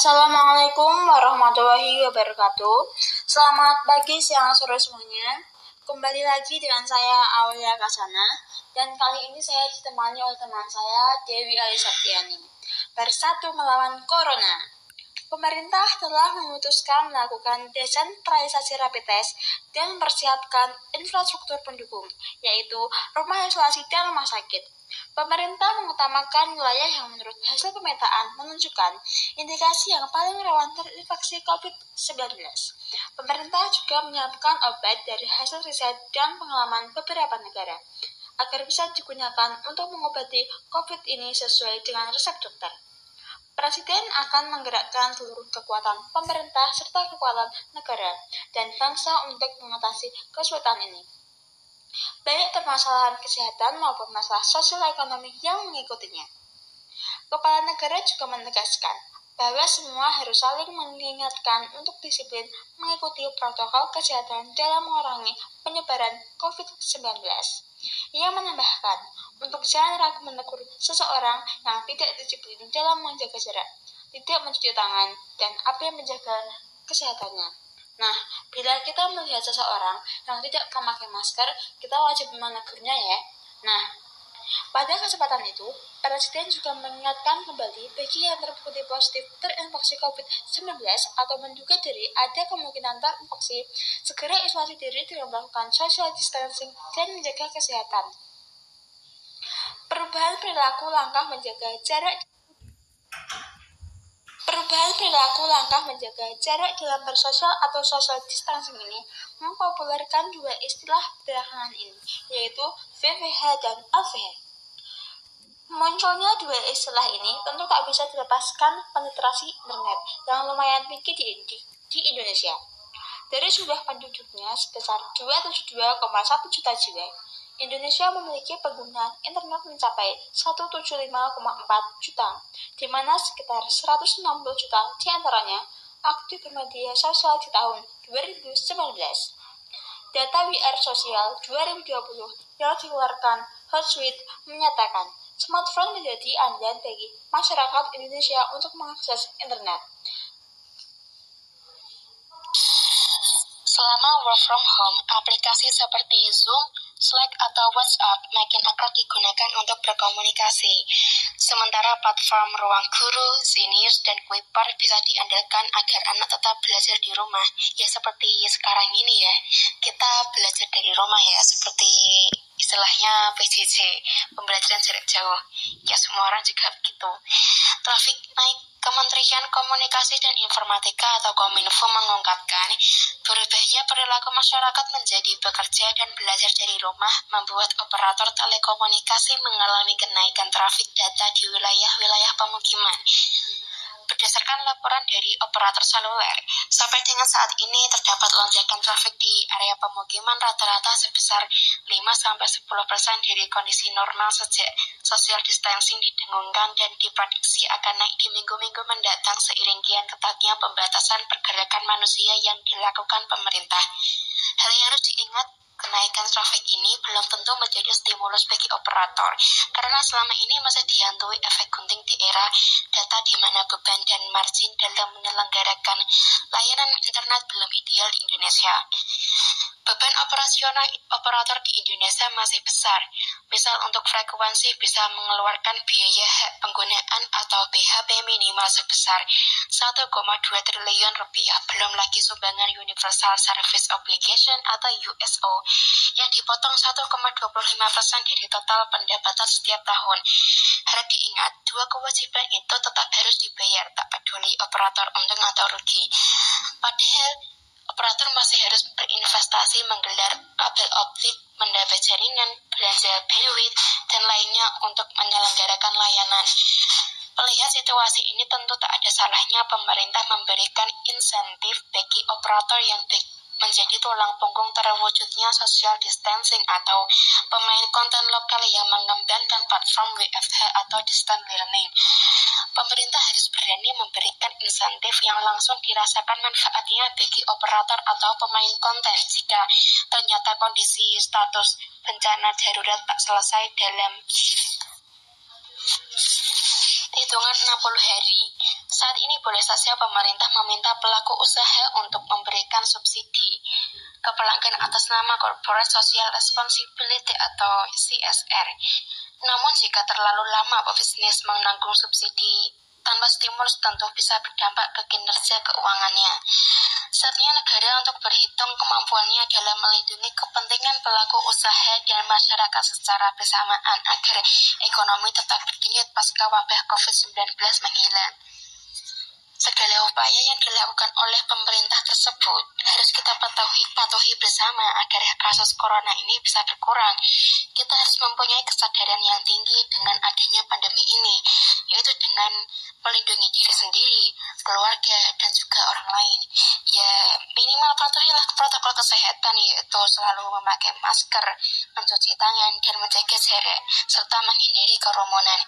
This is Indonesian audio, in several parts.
Assalamualaikum warahmatullahi wabarakatuh. Selamat pagi, siang, sore semuanya. Kembali lagi dengan saya Aulia Kasana dan kali ini saya ditemani oleh teman saya Dewi Alisatiani. Bersatu melawan Corona. Pemerintah telah memutuskan melakukan desentralisasi rapid test dan mempersiapkan infrastruktur pendukung, yaitu rumah isolasi dan rumah sakit. Pemerintah mengutamakan wilayah yang menurut hasil pemetaan menunjukkan indikasi yang paling rawan terinfeksi COVID-19. Pemerintah juga menyiapkan obat dari hasil riset dan pengalaman beberapa negara agar bisa digunakan untuk mengobati COVID ini sesuai dengan resep dokter. Presiden akan menggerakkan seluruh kekuatan pemerintah serta kekuatan negara dan bangsa untuk mengatasi kesulitan ini baik permasalahan kesehatan maupun masalah sosial ekonomi yang mengikutinya. Kepala negara juga menegaskan bahwa semua harus saling mengingatkan untuk disiplin mengikuti protokol kesehatan dalam mengurangi penyebaran COVID-19. Ia menambahkan, untuk jangan ragu menegur seseorang yang tidak disiplin dalam menjaga jarak, tidak mencuci tangan, dan apa yang menjaga kesehatannya. Nah, bila kita melihat seseorang yang tidak memakai masker, kita wajib menegurnya ya. Nah, pada kesempatan itu, Presiden juga mengingatkan kembali bagi yang terbukti positif terinfeksi COVID-19 atau menduga diri ada kemungkinan terinfeksi, segera isolasi diri dengan melakukan social distancing dan menjaga kesehatan. Perubahan perilaku langkah menjaga jarak Perubahan perilaku langkah menjaga jarak dalam bersosial atau social distancing ini mempopulerkan dua istilah belakangan ini, yaitu VVH dan LVH. Munculnya dua istilah ini tentu tak bisa dilepaskan penetrasi internet yang lumayan tinggi di, di, di Indonesia. Dari jumlah penduduknya sebesar 272,1 juta jiwa, Indonesia memiliki pengguna internet mencapai 175,4 juta, di mana sekitar 160 juta di antaranya aktif bermedia sosial di tahun 2019. Data WR Sosial 2020 yang dikeluarkan Hootsuite menyatakan smartphone menjadi andalan bagi masyarakat Indonesia untuk mengakses internet. Selama work from home, aplikasi seperti Zoom, Slack atau WhatsApp makin akrab digunakan untuk berkomunikasi. Sementara platform Ruang Guru, Zenius, dan Kuipar bisa diandalkan agar anak tetap belajar di rumah. Ya seperti sekarang ini ya, kita belajar dari rumah ya, seperti istilahnya PJJ, pembelajaran jarak jauh. Ya semua orang juga begitu. Trafik naik Kementerian Komunikasi dan Informatika atau Kominfo mengungkapkan, berubahnya perilaku masyarakat menjadi bekerja dan belajar dari rumah membuat operator telekomunikasi mengalami kenaikan trafik data di wilayah-wilayah pemukiman. Berdasarkan laporan dari operator seluler, sampai dengan saat ini terdapat lonjakan trafik di area pemukiman rata-rata sebesar 5-10% dari kondisi normal sejak social distancing didengungkan dan diprediksi akan naik di minggu-minggu mendatang seiring kian ketatnya pembatasan pergerakan manusia yang dilakukan pemerintah. Hal yang harus diingat Kenaikan trafik ini belum tentu menjadi stimulus bagi operator, karena selama ini masih dihantui efek gunting di era data di mana beban dan margin dalam menyelenggarakan layanan internet belum ideal di Indonesia. Beban operasional operator di Indonesia masih besar. Misal untuk frekuensi bisa mengeluarkan biaya hak penggunaan atau BHP minimal sebesar 1,2 triliun rupiah. Belum lagi sumbangan Universal Service Obligation atau USO yang dipotong 1,25 persen dari total pendapatan setiap tahun. Harap diingat, dua kewajiban itu tetap harus dibayar, tak peduli operator untung atau rugi. Padahal operator masih harus berinvestasi menggelar kabel optik, mendapat jaringan, belanja bandwidth, dan lainnya untuk menyelenggarakan layanan. Melihat situasi ini tentu tak ada salahnya pemerintah memberikan insentif bagi operator yang menjadi tulang punggung terwujudnya social distancing atau pemain konten lokal yang mengembangkan platform WFH atau distance learning. Pemerintah harus berani memberikan insentif yang langsung dirasakan manfaatnya bagi operator atau pemain konten jika ternyata kondisi status bencana darurat tak selesai dalam hitungan 60 hari. Saat ini boleh saja pemerintah meminta pelaku usaha untuk memberikan subsidi ke pelanggan atas nama Corporate Social Responsibility atau CSR. Namun jika terlalu lama pebisnis menanggung subsidi tanpa stimulus tentu bisa berdampak ke kinerja keuangannya. Saatnya negara untuk berhitung kemampuannya dalam melindungi kepentingan pelaku usaha dan masyarakat secara bersamaan agar ekonomi tetap berdenyut pasca wabah COVID-19 menghilang. Segala upaya yang dilakukan oleh pemerintah tersebut harus kita patuhi, patuhi bersama agar kasus corona ini bisa berkurang. Kita harus mempunyai kesadaran yang tinggi dengan adanya pandemi ini, yaitu dengan melindungi diri sendiri, keluarga, dan juga orang lain. Ya, patuhilah protokol kesehatan, yaitu selalu memakai masker, mencuci tangan, dan menjaga jarak, serta menghindari kerumunan.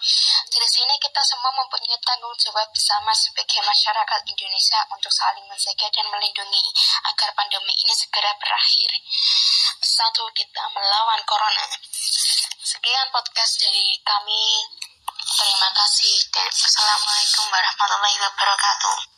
Dari sini kita semua mempunyai tanggung jawab bersama sebagai masyarakat Indonesia untuk saling menjaga dan melindungi agar pandemi ini segera berakhir. Satu, kita melawan corona. Sekian podcast dari kami. Terima kasih dan Assalamualaikum warahmatullahi wabarakatuh.